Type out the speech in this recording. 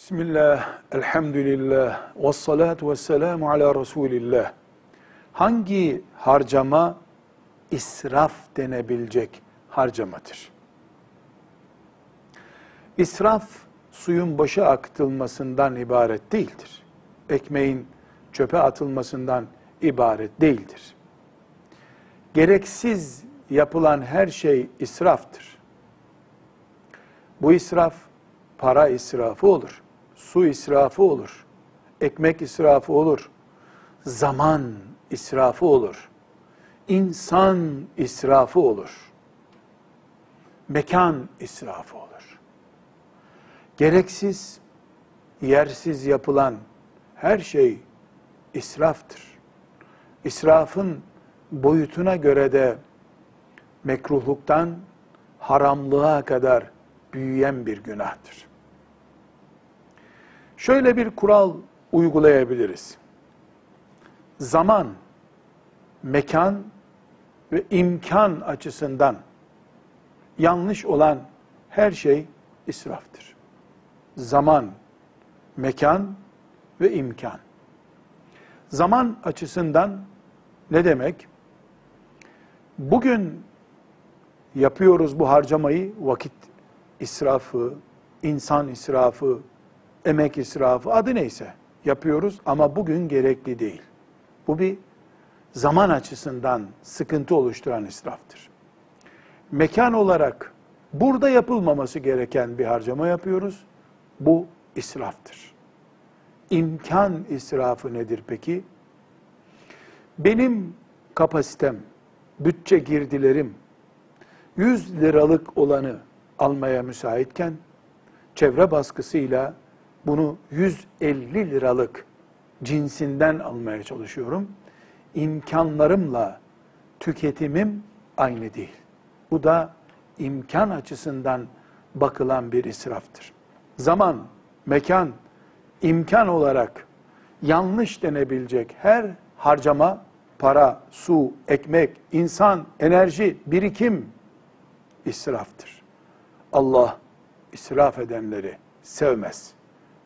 Bismillah, elhamdülillah, ve salatu ve selamu ala Resulillah. Hangi harcama israf denebilecek harcamadır? İsraf, suyun boşa akıtılmasından ibaret değildir. Ekmeğin çöpe atılmasından ibaret değildir. Gereksiz yapılan her şey israftır. Bu israf, para israfı olur, su israfı olur, ekmek israfı olur, zaman israfı olur, insan israfı olur, mekan israfı olur. Gereksiz, yersiz yapılan her şey israftır. İsrafın boyutuna göre de mekruhluktan haramlığa kadar büyüyen bir günahtır. Şöyle bir kural uygulayabiliriz. Zaman, mekan ve imkan açısından yanlış olan her şey israftır. Zaman, mekan ve imkan. Zaman açısından ne demek? Bugün yapıyoruz bu harcamayı, vakit israfı, insan israfı, emek israfı, adı neyse yapıyoruz ama bugün gerekli değil. Bu bir zaman açısından sıkıntı oluşturan israftır. Mekan olarak burada yapılmaması gereken bir harcama yapıyoruz. Bu israftır. İmkan israfı nedir peki? Benim kapasitem, bütçe girdilerim 100 liralık olanı almaya müsaitken çevre baskısıyla bunu 150 liralık cinsinden almaya çalışıyorum. İmkanlarımla tüketimim aynı değil. Bu da imkan açısından bakılan bir israftır. Zaman, mekan, imkan olarak yanlış denebilecek her harcama, para, su, ekmek, insan, enerji, birikim israftır. Allah israf edenleri sevmez.